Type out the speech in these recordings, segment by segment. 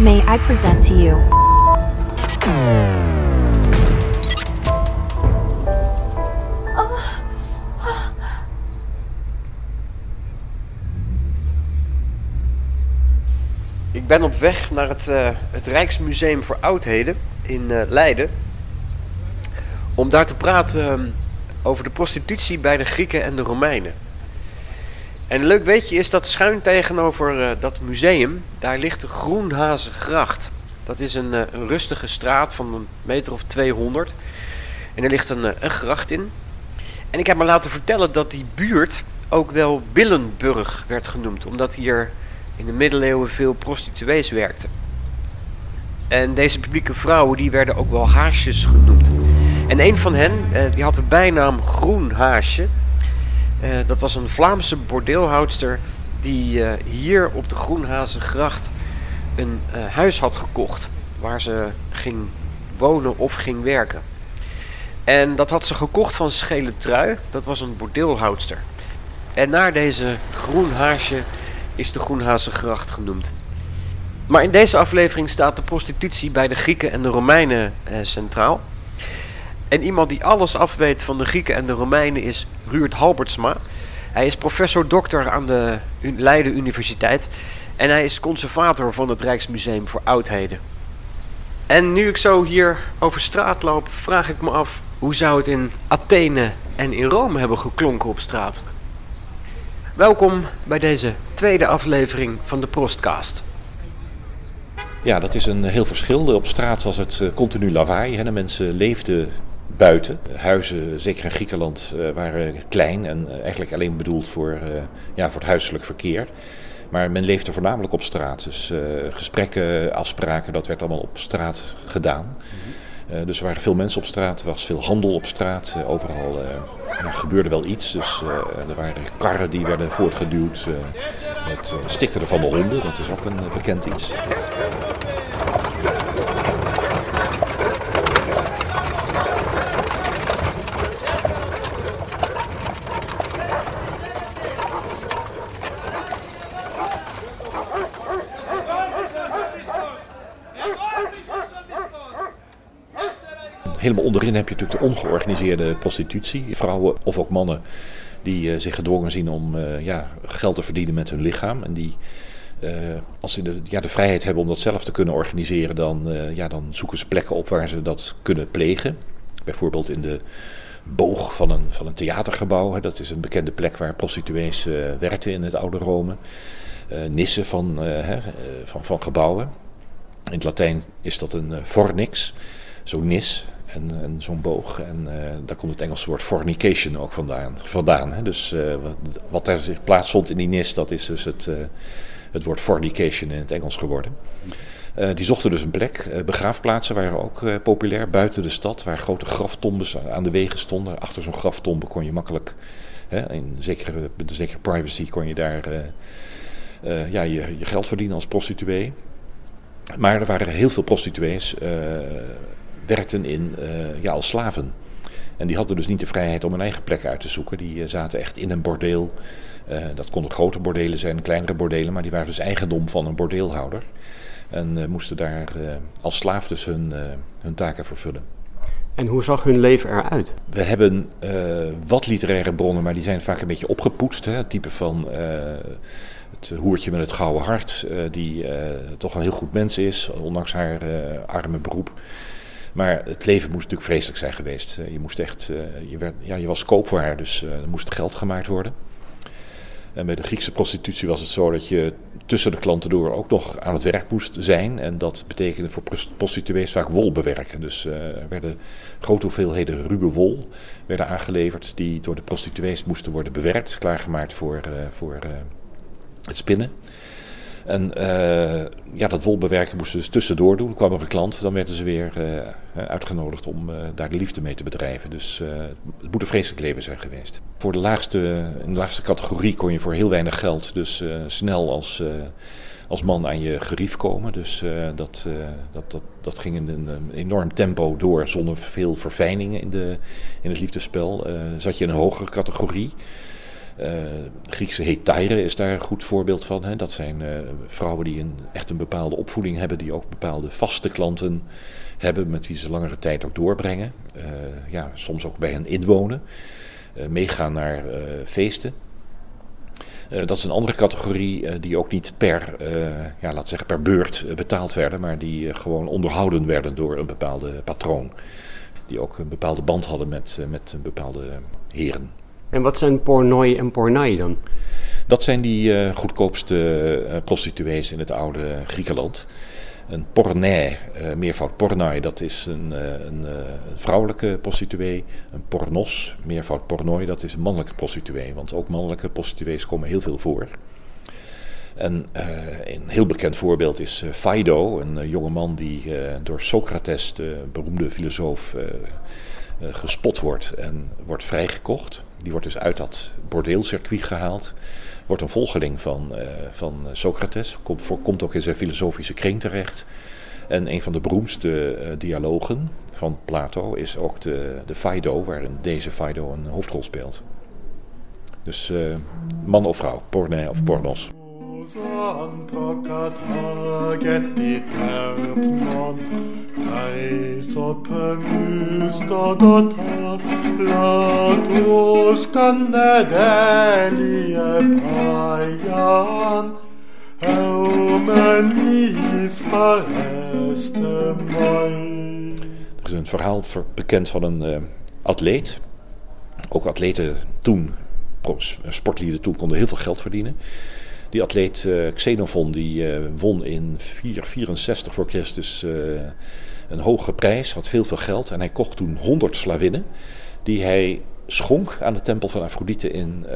May I present to you? Ik ben op weg naar het, eh, het Rijksmuseum voor Oudheden in eh, Leiden. Om daar te praten ehm, over de prostitutie bij de Grieken en de Romeinen. En een leuk weetje is dat schuin tegenover eh, dat museum, daar ligt de Groenhazengracht. Dat is een, eh, een rustige straat van een meter of 200. En er ligt een, eh, een gracht in. En ik heb me laten vertellen dat die buurt ook wel Billenburg werd genoemd. Omdat hier in de middeleeuwen veel prostituees werkten. En deze publieke vrouwen die werden ook wel haasjes genoemd. En een van hen, die had de bijnaam Groen Haasje. Eh, dat was een Vlaamse bordeelhoudster die eh, hier op de Groenhazengracht een eh, huis had gekocht. Waar ze ging wonen of ging werken. En dat had ze gekocht van Schele Trui. Dat was een bordeelhoudster. En naar deze Groen Haasje is de Groenhazengracht genoemd. Maar in deze aflevering staat de prostitutie bij de Grieken en de Romeinen eh, centraal. En iemand die alles afweet van de Grieken en de Romeinen is Ruurt Halbertsma. Hij is professor dokter aan de Leiden Universiteit. En hij is conservator van het Rijksmuseum voor Oudheden. En nu ik zo hier over straat loop, vraag ik me af... hoe zou het in Athene en in Rome hebben geklonken op straat? Welkom bij deze tweede aflevering van de Prostcast. Ja, dat is een heel verschil. Op straat was het eh, continu lawaai. Hè. De mensen leefden buiten. Huizen, zeker in Griekenland, eh, waren klein en eh, eigenlijk alleen bedoeld voor, eh, ja, voor het huiselijk verkeer. Maar men leefde voornamelijk op straat. Dus gesprekken, afspraken, dat werd allemaal op straat gedaan. Eh, dus er waren veel mensen op straat, er was veel handel op straat. Overal ja, gebeurde wel iets. Dus er waren karren die werden voortgeduwd. het eh, stikteren van de honden, dat is ook een bekend iets. Helemaal onderin heb je natuurlijk de ongeorganiseerde prostitutie. Vrouwen of ook mannen die eh, zich gedwongen zien om eh, ja, geld te verdienen met hun lichaam. En die, eh, als ze de, ja, de vrijheid hebben om dat zelf te kunnen organiseren, dan, ja, dan zoeken ze plekken op waar ze dat kunnen plegen. Bijvoorbeeld in de boog van een, van een theatergebouw. Dat is een bekende plek waar prostituees werkten in het oude Rome. Nissen van, van, van gebouwen. In het Latijn is dat een fornix, zo'n nis en, en zo'n boog. En eh, daar komt het Engelse woord fornication ook vandaan. vandaan hè. Dus eh, wat, er zich plaatsvond in die nis, dat is dus het, eh, het woord fornication in het Engels geworden. Die zochten dus een plek. Begraafplaatsen waren ook populair buiten de stad, waar grote graftombes aan de wegen stonden. Achter zo'n graftombe kon je makkelijk, hè, in zekere, een zekere privacy, kon je daar ja, je, je geld verdienen als prostituee. Maar er waren heel veel prostituees, werkten in, eh, ja, als slaven. En die hadden dus niet de vrijheid om een eigen plek uit te zoeken. Die eh, zaten echt in een bordeel. Eh, dat konden grote bordelen zijn, kleinere bordelen, maar die waren dus eigendom van een bordeelhouder. En moesten daar als slaaf dus hun, hun taken vervullen. En hoe zag hun leven eruit? We hebben wat literaire bronnen, maar die zijn vaak een beetje opgepoetst. Hè? Het type van het hoertje met het gouden hart, die toch een heel goed mens is, ondanks haar arme beroep. Maar het leven moest natuurlijk vreselijk zijn geweest. Eh, je, moest echt, eh, je, werd, ja, je was koopwaar, dus eh, er moest geld gemaakt worden. En bij de Griekse prostitutie was het zo dat je tussen de klanten door ook nog aan het werk moest zijn. En dat betekende voor pros- prostituees vaak wol bewerken. Dus er werden grote hoeveelheden ruwe wol werden aangeleverd die door de prostituees moesten worden bewerkt, klaargemaakt voor, voor het spinnen. En eh, ja, dat wolbewerken moesten ze dus tussendoor doen. Er kwam er een klant, dan werden ze weer eh, uitgenodigd om eh, daar de liefde mee te bedrijven. Dus eh, het moet een vreselijk leven zijn geweest. Voor de laagste, in de laagste categorie kon je voor heel weinig geld dus eh, snel als, eh, als man aan je gerief komen. Dus eh, dat, eh, dat, dat, dat ging in een, enorm tempo door zonder veel verfijningen in, de, in het liefdespel. Eh, zat je in een hogere categorie. Uh, Griekse hetaire is daar een goed voorbeeld van. Hè. Dat zijn uh, vrouwen die een, echt een bepaalde opvoeding hebben, die ook bepaalde vaste klanten hebben met wie ze langere tijd ook doorbrengen. Uh, ja, soms ook bij hen inwonen, meegaan naar feesten. dat is een andere categorie die ook niet per, ja, laten zeggen per beurt betaald werden, maar die gewoon onderhouden werden door een bepaalde patroon. Die ook een bepaalde band hadden met, met een bepaalde heren. En wat zijn pornoi en pornai dan? Dat zijn die uh, goedkoopste uh, prostituees in het oude Griekenland. Een pornai, uh, meervoud pornai, dat is een, een, vrouwelijke prostituee. Een pornos, meervoud pornoi, dat is een mannelijke prostituee. Want ook mannelijke prostituees komen heel veel voor. En een heel bekend voorbeeld is Phaedo, een jonge man die door Socrates, de beroemde filosoof, uh, gespot wordt en wordt vrijgekocht. Die wordt dus uit dat bordeelcircuit gehaald. Wordt een volgeling van, uh, van Socrates. Komt, komt ook in zijn filosofische kring terecht. En een van de beroemdste uh, dialogen van Plato is ook de, de Phaedo, waarin deze Phaedo een hoofdrol speelt. Dus man of vrouw, porne of pornos. Er is een verhaal bekend van een uh, atleet. Ook atleten toen, sportlieden toen, konden heel veel geld verdienen. Die atleet uh, Xenophon die uh, won in 464 voor Christus uh, een hoge prijs, had veel veel geld en hij kocht toen 100 slavinnen die hij schonk aan de tempel van Afrodite in,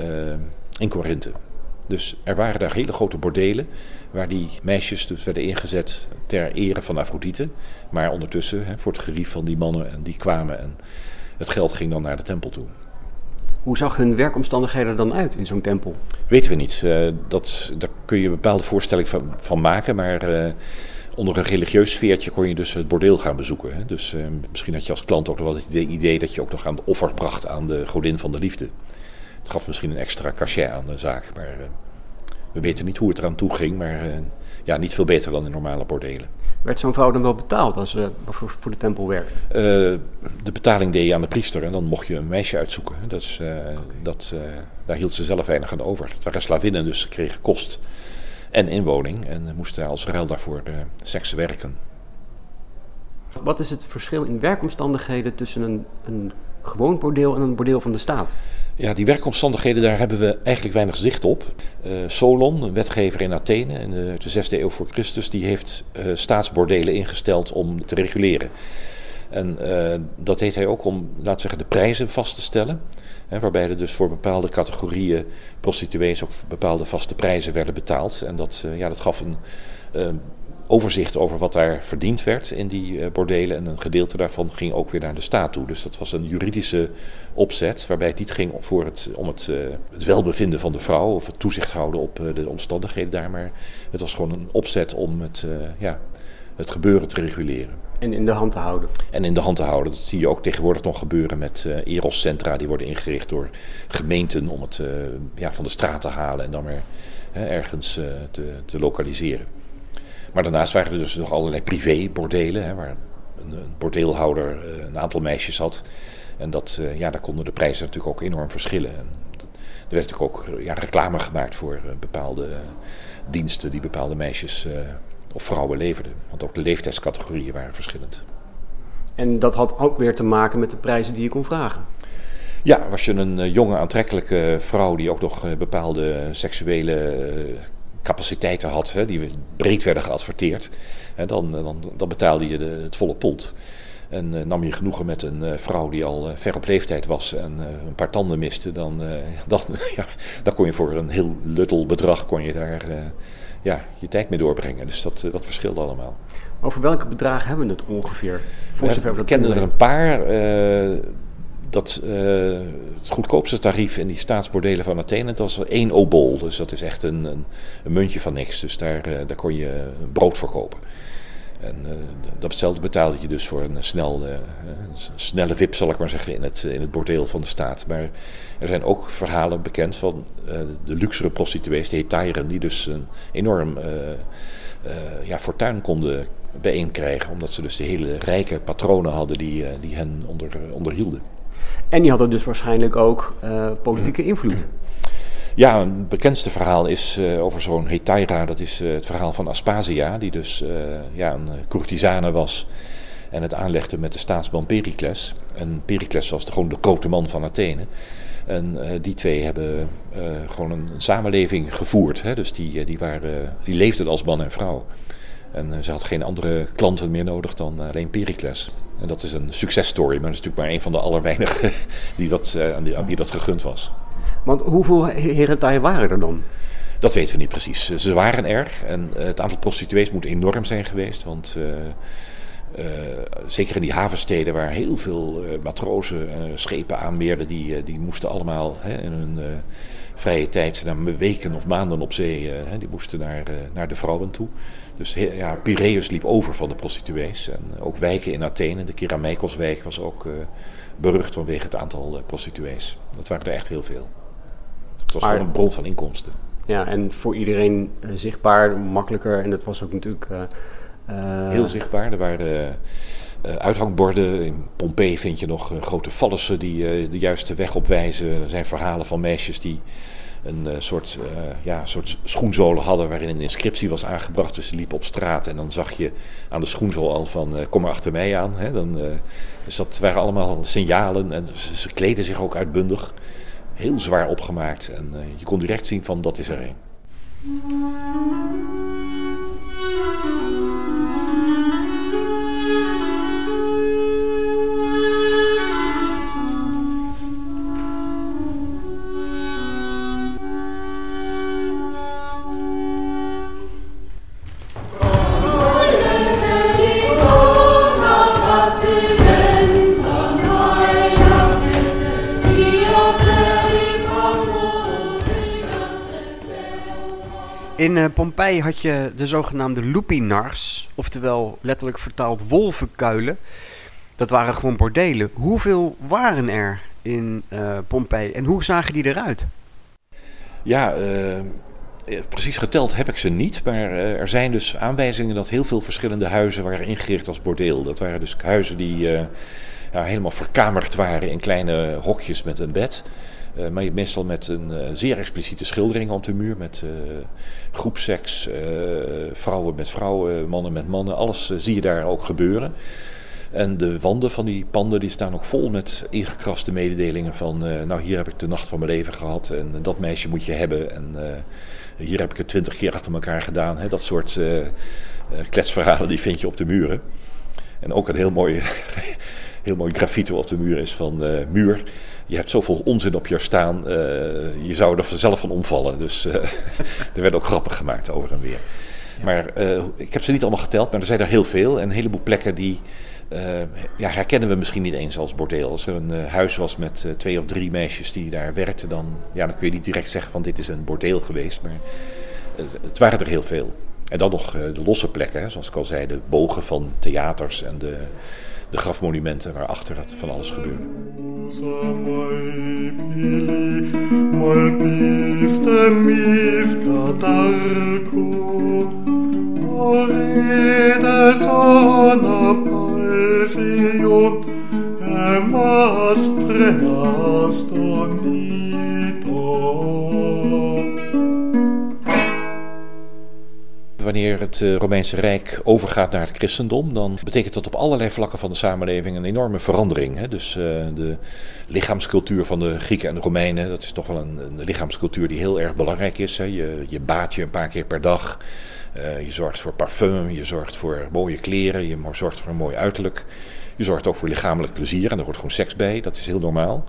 in Korinthe. Dus er waren daar hele grote bordelen waar die meisjes dus werden ingezet ter ere van Afrodite. Maar ondertussen voor het gerief van die mannen en die kwamen en het geld ging dan naar de tempel toe. Hoe zag hun werkomstandigheden dan uit in zo'n tempel? Weten we niet. Uh, dat, daar kun je een bepaalde voorstelling van, maken, maar uh, onder een religieus sfeertje kon je dus het bordeel gaan bezoeken. Hè. Dus uh, misschien had je als klant ook nog wel het idee dat je ook nog aan de offer bracht aan de godin van de liefde. Het gaf misschien een extra cachet aan de zaak, maar we weten niet hoe het eraan toe ging, maar ja, niet veel beter dan in normale bordelen. Werd zo'n vrouw dan wel betaald als ze voor, de tempel werkte? Uh, de betaling deed je aan de priester en dan mocht je een meisje uitzoeken. Dat is, uh, dat, uh, daar hield ze zelf weinig aan over. Het waren slavinnen, dus ze kregen kost en inwoning en moesten als ruil daarvoor seks werken. Wat is het verschil in werkomstandigheden tussen een, een gewoon bordeel en een bordeel van de staat? Ja, die werkomstandigheden, daar hebben we eigenlijk weinig zicht op. Uh, Solon, een wetgever in Athene in de, de 6e eeuw voor Christus, die heeft uh, staatsbordelen ingesteld om te reguleren. En uh, dat deed hij ook om, laten we zeggen, de prijzen vast te stellen. Hè, waarbij er dus voor bepaalde categorieën prostituees ook bepaalde vaste prijzen werden betaald. En dat, ja, dat gaf een overzicht over wat daar verdiend werd in die eh, bordelen. En een gedeelte daarvan ging ook weer naar de staat toe. Dus dat was een juridische opzet waarbij het niet ging voor het, om het, uh, het welbevinden van de vrouw of het toezicht houden op uh, de omstandigheden daar. Maar het was gewoon een opzet om het, ja, het gebeuren te reguleren. En in de hand te houden. En in de hand te houden. Dat zie je ook tegenwoordig nog gebeuren met uh, Eros-centra. Die worden ingericht door gemeenten om het uh, ja, van de straat te halen en dan weer ergens te, te lokaliseren. Maar daarnaast waren er dus nog allerlei privébordelen, waar een, een bordeelhouder eh, een aantal meisjes had. En dat, eh, ja, daar konden de prijzen natuurlijk ook enorm verschillen. En er werd natuurlijk ook ja, reclame gemaakt voor eh, bepaalde diensten die bepaalde meisjes of vrouwen leverden. Want ook de leeftijdscategorieën waren verschillend. En dat had ook weer te maken met de prijzen die je kon vragen? Ja, was je een jonge, aantrekkelijke vrouw die ook nog bepaalde seksuele capaciteiten had, hè, die breed werden geadverteerd, hè, dan, dan, dan betaalde je de, het volle pond. En uh, nam je genoegen met een uh, vrouw die al uh, ver op leeftijd was en een paar tanden miste, dan, dan, ja, dan kon je voor een heel luttel bedrag kon je daar ja, je tijd mee doorbrengen. Dus dat, dat verschilde allemaal. Over welke bedragen hebben we het ongeveer? Voor we, we kennen er een paar dat uh, het goedkoopste tarief in die staatsbordelen van Athene, dat was één obol. Dus dat is echt een, een, een muntje van niks. Dus daar, uh, daar kon je brood voor kopen. En datzelfde betaalde je dus voor een, snel, snelle wip, zal ik maar zeggen, in het, in het bordeel van de staat. Maar er zijn ook verhalen bekend van de luxere prostituees, de hetairen, die dus een enorm ja, fortuin konden bijeenkrijgen. Omdat ze dus de hele rijke patronen hadden die, die hen onder, onderhielden. En die hadden dus waarschijnlijk ook politieke invloed. Ja, een bekendste verhaal is uh, over zo'n Hetaira. Dat is uh, het verhaal van Aspasia, die dus ja, een courtisane was en het aanlegde met de staatsman Pericles. En Pericles was gewoon de grote man van Athene. En die twee hebben gewoon een, een, samenleving gevoerd. Hè? Dus die, die, waren, die leefden als man en vrouw. En ze had geen andere klanten meer nodig dan alleen Pericles. En dat is een successtory, maar dat is natuurlijk maar een van de allerweinigen die dat, aan wie dat gegund was. Want hoeveel herentai waren er dan? Dat weten we niet precies. Ze waren er en het aantal prostituees moet enorm zijn geweest. Want uh, uh, zeker in die havensteden waar heel veel uh, matrozen schepen aanmeerden, die, die moesten allemaal hè, in hun vrije tijd, na weken of maanden op zee, die moesten naar, naar de vrouwen toe. Dus ja, Piraeus liep over van de prostituees. En ook wijken in Athene, de Kerameikoswijk was ook berucht vanwege het aantal prostituees. Dat waren er echt heel veel. Het was gewoon een bron van inkomsten. Ja, en voor iedereen zichtbaar, makkelijker. En dat was ook natuurlijk... Uh, Heel zichtbaar. Er waren uithangborden. In Pompeii vind je nog grote fallussen die de juiste weg opwijzen. Er zijn verhalen van meisjes die een soort, ja, soort schoenzolen hadden waarin een inscriptie was aangebracht. Dus ze liepen op straat en dan zag je aan de schoenzool al van kom maar achter mij aan. Hè? Dan, dus dat waren allemaal signalen en ze, ze kleden zich ook uitbundig heel zwaar opgemaakt. En uh, je kon direct zien van dat is er een. Pompeii had je de zogenaamde lupinars, oftewel letterlijk vertaald wolvenkuilen. Dat waren gewoon bordelen. Hoeveel waren er in uh, en hoe zagen die eruit? Ja, uh, precies geteld heb ik ze niet. Maar er zijn dus aanwijzingen dat heel veel verschillende huizen waren ingericht als bordeel. Dat waren dus huizen die ja, helemaal verkamerd waren in kleine hokjes met een bed. Uh, maar meestal met een uh, zeer expliciete schildering op de muur. Met uh, groepseks, vrouwen met vrouwen, mannen met mannen. Alles zie je daar ook gebeuren. En de wanden van die panden die staan ook vol met ingekraste mededelingen van... nou, hier heb ik de nacht van mijn leven gehad en dat meisje moet je hebben. En hier heb ik het twintig keer achter elkaar gedaan. Hè? Dat soort kletsverhalen die vind je op de muren. En ook een heel mooi, heel mooi graffiti op de muur is van muur je hebt zoveel onzin op je staan, uh, je zou er zelf van omvallen. Dus uh, er werd ook grappen gemaakt over en weer. Maar uh, ik heb ze niet allemaal geteld, maar er zijn er heel veel. En een heleboel plekken die ja, herkennen we misschien niet eens als bordeel. Als er een huis was met twee of drie meisjes die daar werkten, dan, ja, dan kun je niet direct zeggen van dit is een bordeel geweest. Maar het waren er heel veel. En dan nog de losse plekken, hè, zoals ik al zei, de bogen van theaters en de de grafmonumenten waarachter het van alles gebeurde. Wanneer het eh, Romeinse Rijk overgaat naar het christendom, dan betekent dat op allerlei vlakken van de samenleving een enorme verandering. Hè? Dus uh, de lichaamscultuur van de Grieken en de Romeinen, dat is toch wel een, een lichaamscultuur die heel erg belangrijk is. Hè? Je, je baat je een paar keer per dag. Uh, je zorgt voor parfum, je zorgt voor mooie kleren, je zorgt voor een mooi uiterlijk. Je zorgt ook voor lichamelijk plezier en er hoort gewoon seks bij, dat is heel normaal.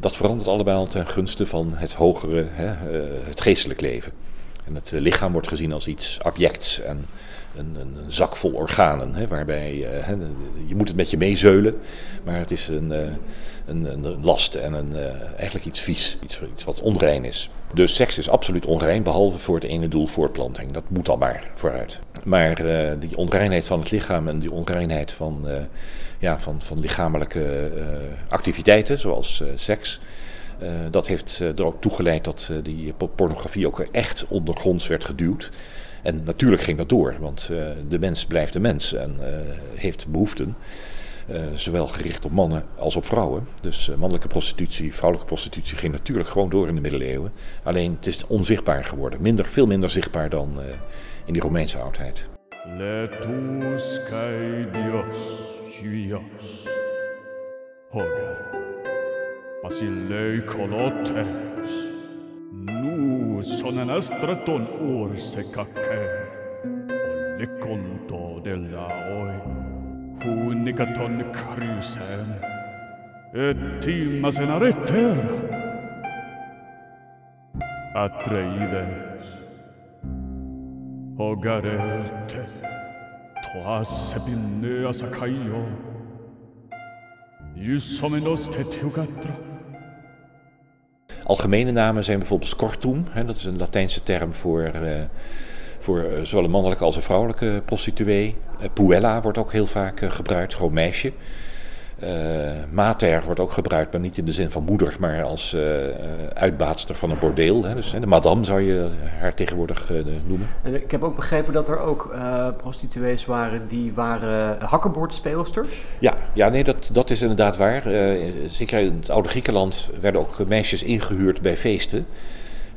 Dat verandert allemaal ten gunste van het hogere, hè, het geestelijk leven. Het eh, lichaam wordt gezien als iets objects en een, een, een zak vol organen. Hè, waarbij uh, je moet het met je meezeulen, maar het is een, uh, een, een, last en een, eigenlijk iets vies, iets, iets wat onrein is. Dus seks is absoluut onrein, behalve voor het ene doel voortplanting. Dat moet al maar vooruit. Maar die onreinheid van het lichaam en die onreinheid van, ja, van, van lichamelijke activiteiten, zoals seks, dat heeft er ook toegeleid dat die pornografie ook echt ondergronds werd geduwd. En natuurlijk ging dat door, want de mens blijft de mens en heeft behoeften. Eh, zowel gericht op mannen als op vrouwen. Dus mannelijke prostitutie, vrouwelijke prostitutie ging natuurlijk gewoon door in de middeleeuwen. Alleen het is onzichtbaar geworden. Minder, veel minder zichtbaar dan in die Romeinse oudheid. Letus cae Dios. Basileikonotes. Nu sonen estraton urse kake. Olikonto de laoi. Hunigaton krysen. Et timmasen aretera. Atreides. Hogarete. Toas epineas akaio. Iusomenos tetiugatra. Algemene namen zijn bijvoorbeeld scortum, hè, dat is een Latijnse term voor uh, voor eh, zowel een mannelijke als een vrouwelijke prostituee. Eh, puella wordt ook heel vaak eh, gebruikt, gewoon meisje. Mater wordt ook gebruikt, maar niet in de zin van moeder, maar als uitbaatster van een bordeel. Hè. Dus de madame zou je haar tegenwoordig noemen. En ik heb ook begrepen dat er ook prostituees waren die waren hakkenbordspeelsters. Ja, ja nee, dat, dat is inderdaad waar. zeker in het oude Griekenland werden ook meisjes ingehuurd bij feesten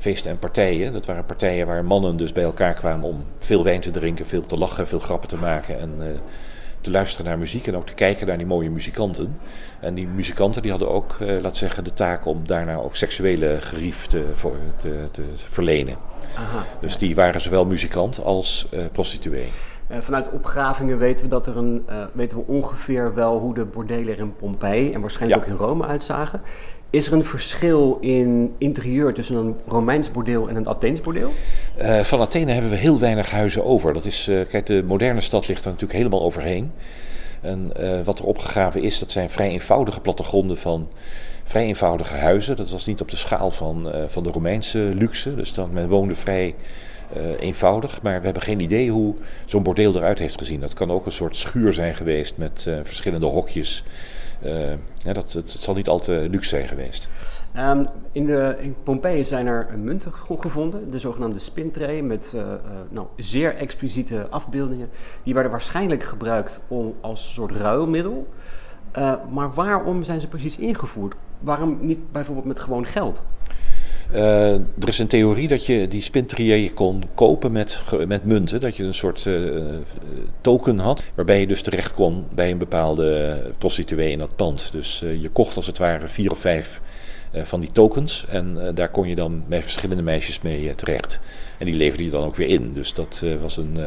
feesten en partijen. Dat waren partijen waar mannen dus bij elkaar kwamen om veel wijn te drinken, veel te lachen, veel grappen te maken en uh, te luisteren naar muziek en ook te kijken naar die mooie muzikanten. En die muzikanten die hadden ook, uh, laat zeggen, de taak om daarna ook seksuele gerief te, voor, te, te verlenen. Aha, dus die waren zowel muzikant als uh, prostituee. vanuit opgravingen weten we dat er een, weten we ongeveer wel hoe de bordelen er in Pompeii en waarschijnlijk ook in Rome uitzagen. Is er een verschil in interieur tussen een Romeins bordeel en een Atheens bordeel? Uh, van Athene hebben we heel weinig huizen over. Dat is, uh, kijk, de moderne stad ligt er natuurlijk helemaal overheen. En uh, wat er opgegraven is, dat zijn vrij eenvoudige plattegronden van vrij eenvoudige huizen. Dat was niet op de schaal van, van de Romeinse luxe. Dus dan, men woonde vrij eenvoudig. Maar we hebben geen idee hoe zo'n bordeel eruit heeft gezien. Dat kan ook een soort schuur zijn geweest met verschillende hokjes ja, dat, het, zal niet al te luxe zijn geweest. Um, in, de, in zijn er munten gevonden, de zogenaamde spintree, met uh, uh, nou, zeer expliciete afbeeldingen. Die werden waarschijnlijk gebruikt om, als soort ruilmiddel. maar waarom zijn ze precies ingevoerd? Waarom niet bijvoorbeeld met gewoon geld? Uh, er is een theorie dat je die spintrier kon kopen met, met munten. Dat je een soort uh, token had. Waarbij je dus terecht kon bij een bepaalde prostituee in dat pand. Dus uh, je kocht als het ware vier of vijf van die tokens. En daar kon je dan met verschillende meisjes mee terecht. En die leverde je dan ook weer in. Dus dat was een.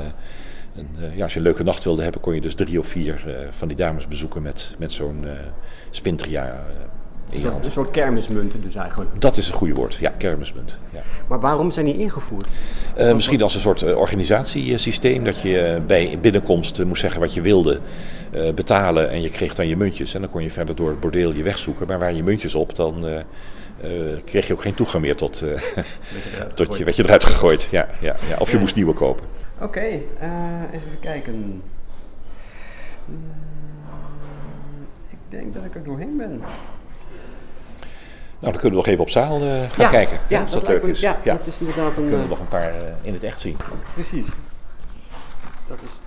ja, als je een leuke nacht wilde hebben, kon je dus drie of vier van die dames bezoeken met, met zo'n spintria een soort kermismunten dus eigenlijk. Dat is een goede woord, ja, kermismunt. Ja. Maar waarom zijn die ingevoerd? Uh, misschien als een soort uh, organisatiesysteem, dat je uh, bij binnenkomst moest zeggen wat je wilde, betalen en je kreeg dan je muntjes. En dan kon je verder door het bordeel je wegzoeken. Maar waar je muntjes op, dan kreeg je ook geen toegang meer tot, tot je, werd je eruit gegooid. Ja, ja, ja. Of je moest nieuwe kopen. Oké, okay, even kijken. Ik denk dat ik er doorheen ben. Nou, dan kunnen we nog even op zaal uh, gaan kijken. Ja, als dat, leuk is. Ja, ja, dat is inderdaad een... Kunnen we nog een paar uh, in het echt zien. Precies. Dat is...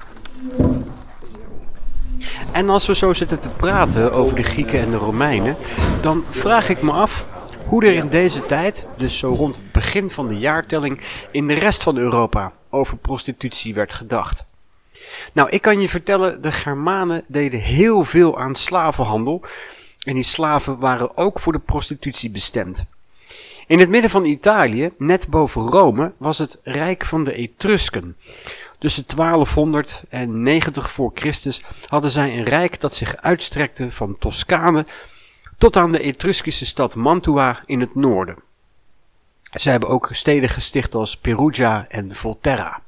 En als we zo zitten te praten over de Grieken en de Romeinen, dan vraag ik me af hoe er in deze tijd, dus zo rond het begin van de jaartelling, in de rest van Europa over prostitutie werd gedacht. Nou, ik kan je vertellen, de Germanen deden heel veel aan slavenhandel, en die slaven waren ook voor de prostitutie bestemd. In het midden van Italië, net boven Rome, was het rijk van de Etrusken. Tussen 1200 en 90 voor Christus hadden zij een rijk dat zich uitstrekte van Toscane tot aan de Etruskische stad Mantua in het noorden. Zij hebben ook steden gesticht als Perugia en Volterra.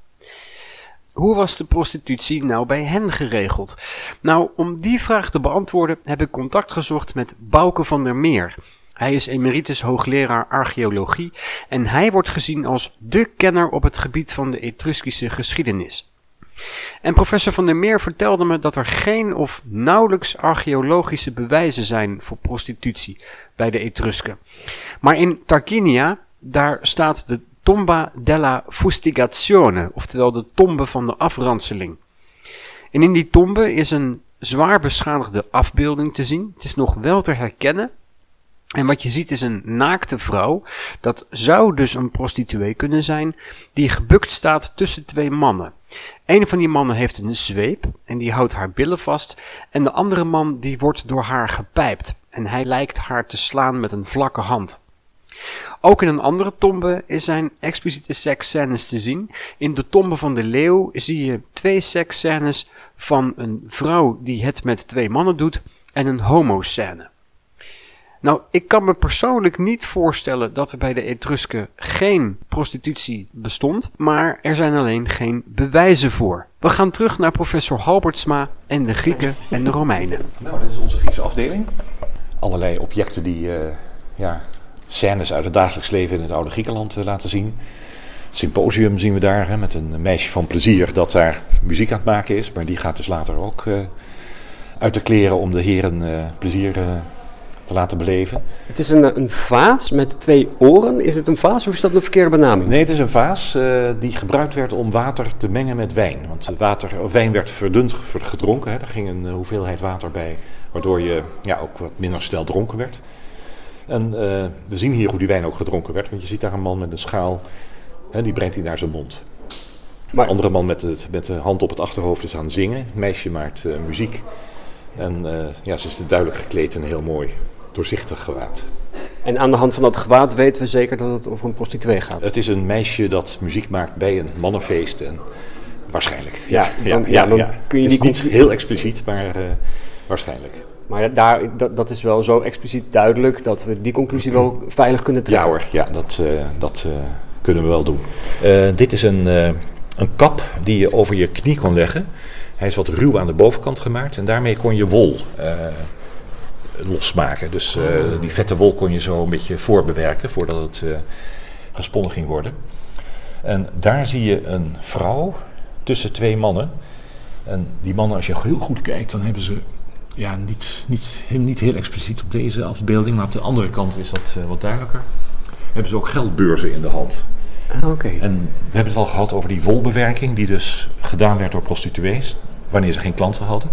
Hoe was de prostitutie nou bij hen geregeld? Nou, om die vraag te beantwoorden heb ik contact gezocht met Bouke van der Meer. Hij is emeritus hoogleraar archeologie en hij wordt gezien als dé kenner op het gebied van de Etruskische geschiedenis. En professor Van der Meer vertelde me dat er geen of nauwelijks archeologische bewijzen zijn voor prostitutie bij de Etrusken. Maar in Tarquinia, daar staat de Tomba della Fustigazione, oftewel de tombe van de afranseling. En in die tombe is een zwaar beschadigde afbeelding te zien. Het is nog wel te herkennen. En wat je ziet is een naakte vrouw. Dat zou dus een prostituee kunnen zijn. Die gebukt staat tussen twee mannen. Een van die mannen heeft een zweep en die houdt haar billen vast. En de andere man die wordt door haar gepijpt. En hij lijkt haar te slaan met een vlakke hand. Ook in een andere tombe zijn expliciete seksscènes te zien. In de tombe van de leeuw zie je twee seksscènes van een vrouw die het met twee mannen doet en een homoscène. Nou, ik kan me persoonlijk niet voorstellen dat er bij de Etrusken geen prostitutie bestond, maar er zijn alleen geen bewijzen voor. We gaan terug naar professor Halbertsma en de Grieken en de Romeinen. Nou, dit is onze Griekse afdeling. Allerlei objecten die uh, ja, scènes uit het dagelijks leven in het oude Griekenland uh, laten zien. Symposium zien we daar hè, met een meisje van plezier dat daar muziek aan het maken is, maar die gaat dus later ook uh, uit de kleren om de heren plezier te laten beleven. Het is een, een vaas met twee oren. Is het een vaas of is dat een verkeerde benaming? Nee, het is een vaas die gebruikt werd om water te mengen met wijn. Want water, wijn werd verdund gedronken. Hè. Er ging een hoeveelheid water bij, waardoor je ja, ook wat minder snel dronken werd. En uh, we zien hier hoe die wijn ook gedronken werd. Want je ziet daar een man met een schaal, hè, die brengt hij naar zijn mond. Maar... Een andere man met, het, met de hand op het achterhoofd is aan het zingen. Het meisje maakt uh, muziek. En ja, ze is duidelijk gekleed en heel mooi doorzichtig gewaad. En aan de hand van dat gewaad weten we zeker dat het over een prostituee gaat? Het is een meisje dat muziek maakt bij een mannenfeest. En waarschijnlijk. Ja, dan, ja, dan kun je het is niet heel expliciet, maar uh, waarschijnlijk. Maar daar, dat, dat, is wel zo expliciet duidelijk dat we die conclusie wel veilig kunnen trekken. Ja hoor, ja, dat, uh, dat uh, kunnen we wel doen. dit is een, een kap die je over je knie kon leggen. Hij is wat ruw aan de bovenkant gemaakt en daarmee kon je wol losmaken. Dus uh, die vette wol kon je zo een beetje voorbewerken voordat het uh, gesponnen ging worden. En daar zie je een vrouw tussen twee mannen. En die mannen, als je heel goed kijkt, dan hebben ze ja, niet, niet, niet heel expliciet op deze afbeelding, maar op de andere kant is dat uh, wat duidelijker. Hebben ze ook geldbeurzen in de hand. Ah, oké. En we hebben het al gehad over die wolbewerking, die dus gedaan werd door prostituees, wanneer ze geen klanten hadden.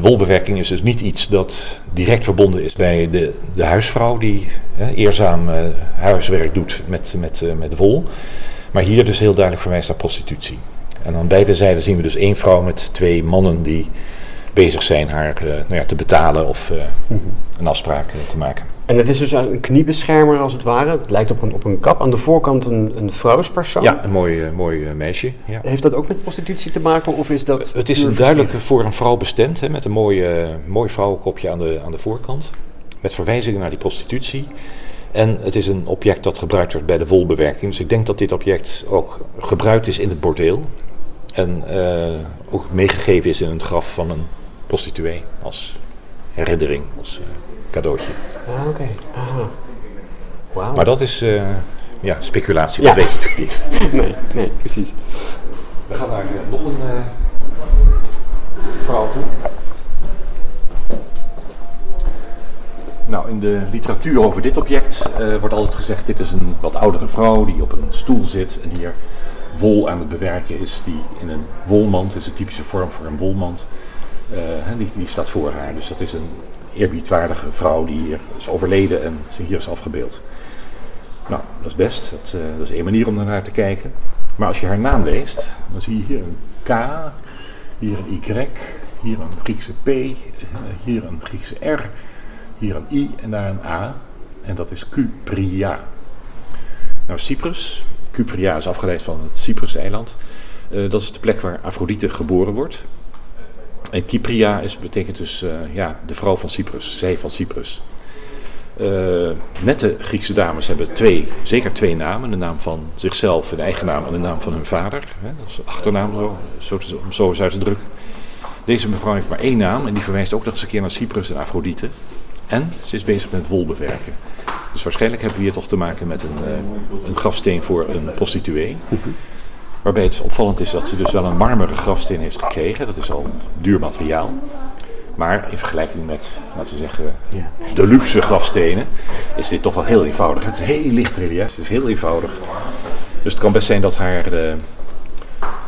Wolbewerking is dus niet iets dat direct verbonden is bij de, de huisvrouw die hè, eerzaam uh, huiswerk doet met, met, uh, met wol. Maar hier dus heel duidelijk verwijst naar prostitutie. En aan beide zijden zien we dus één vrouw met twee mannen die bezig zijn haar uh, nou ja, te betalen of mm -hmm. een afspraak te maken. En het is dus een kniebeschermer als het ware. Het lijkt op een, op een kap. Aan de voorkant een, een vrouwspersoon. Ja, een mooi, mooi meisje. Ja. Heeft dat ook met prostitutie te maken of is dat... Het is duidelijk voor een vrouw bestemd. Hè, met een mooi, mooi vrouwenkopje aan de, aan de voorkant. Met verwijzingen naar die prostitutie. En het is een object dat gebruikt wordt bij de wolbewerking. Dus ik denk dat dit object ook gebruikt is in het bordeel. En ook meegegeven is in het graf van een prostituee. Als herinnering, als cadeautje. Ah, oké. Okay. Wow. Maar dat is uh, ja, speculatie, ja. dat weet je natuurlijk niet. nee, nee, precies. We gaan naar uh, nog een uh, verhaal toe. Nou, in de literatuur over dit object wordt altijd gezegd: dit is een wat oudere vrouw die op een stoel zit en hier wol aan het bewerken is, die in een wolmand, dat is de typische vorm voor een wolmand, die, die staat voor haar. Dus dat is een eerbiedwaardige vrouw die hier is overleden en ze hier is afgebeeld. Nou, dat is best. Dat, uh, dat is één manier om naar te kijken. Maar als je haar naam leest, dan zie je hier een K, hier een Y, hier een Griekse P, hier een Griekse R, hier een I en daar een A. En dat is Cupria. Nou, Cyprus, Cupria is afgeleid van het Cyprus-eiland. Dat is de plek waar Afrodite geboren wordt. En Kypria is, betekent dus uh, ja, de vrouw van Cyprus, zij van Cyprus. Uh, nette Griekse dames hebben twee, zeker twee namen. De naam van zichzelf, hun eigen naam en de naam van hun vader. Hè, dat is achternaam, zo, zo, om zo uit te drukken. Deze mevrouw heeft maar één naam en die verwijst ook nog eens een keer naar Cyprus en Afrodite. En ze is bezig met wol bewerken. Dus waarschijnlijk hebben we hier toch te maken met een, uh, een grafsteen voor een prostituee. Waarbij het opvallend is dat ze dus wel een marmeren grafsteen heeft gekregen. Dat is al duur materiaal. Maar in vergelijking met, laten we zeggen, Ja. de luxe grafstenen, is dit toch wel heel eenvoudig. Het is heel licht relief, het is heel eenvoudig. Dus het kan best zijn dat haar, eh,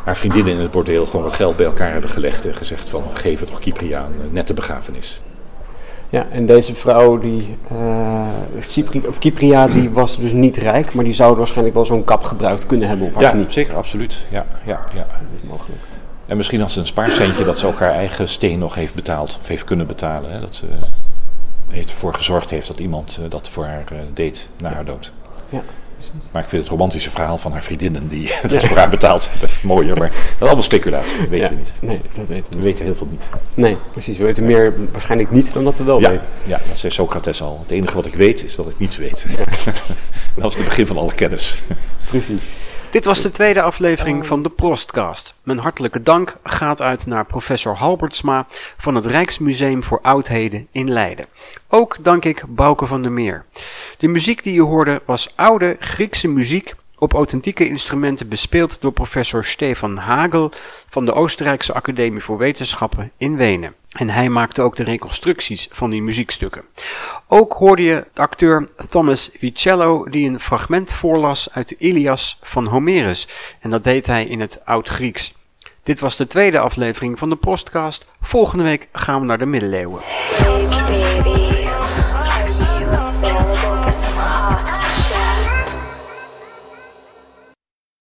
haar vriendinnen in het bordeel gewoon wat geld bij elkaar hebben gelegd en gezegd van we geven toch Cypriaan een nette begrafenis. Ja, en deze vrouw, die, eh Cypri, of Cypria, die was dus niet rijk, maar die zou waarschijnlijk wel zo'n kap gebruikt kunnen hebben op haar Ja, knie. zeker, absoluut. Ja, ja, ja. Dat is mogelijk. En misschien had ze een spaarcentje dat ze ook haar eigen steen nog heeft betaald, of heeft kunnen betalen. Hè? Dat ze heeft ervoor gezorgd heeft dat iemand eh, dat voor haar eh, deed na haar dood. Ja, Maar ik vind het romantische verhaal van haar vriendinnen die het voor haar betaald hebben mooier. Maar dat is allemaal speculatie, dat weten Ja. we niet. Nee, dat weten we We weten heel veel niet. Nee, precies. We weten meer waarschijnlijk niet dan dat we wel Ja, weten. ja, dat zei Socrates al. Het enige wat ik weet is dat ik niets weet. dat is het begin van alle kennis. Precies. Dit was de tweede aflevering van de Prostcast. Mijn hartelijke dank gaat uit naar professor Halbertsma van het Rijksmuseum voor Oudheden in Leiden. Ook dank ik Bouke van der Meer. De muziek die je hoorde was oude Griekse muziek op authentieke instrumenten bespeeld door professor Stefan Hagel van de Oostenrijkse Academie voor Wetenschappen in Wenen. En hij maakte ook de reconstructies van die muziekstukken. Ook hoorde je de acteur Thomas Vicello die een fragment voorlas uit de Ilias van Homerus. En dat deed hij in het Oud-Grieks. Dit was de tweede aflevering van de Postcast. Volgende week gaan we naar de middeleeuwen.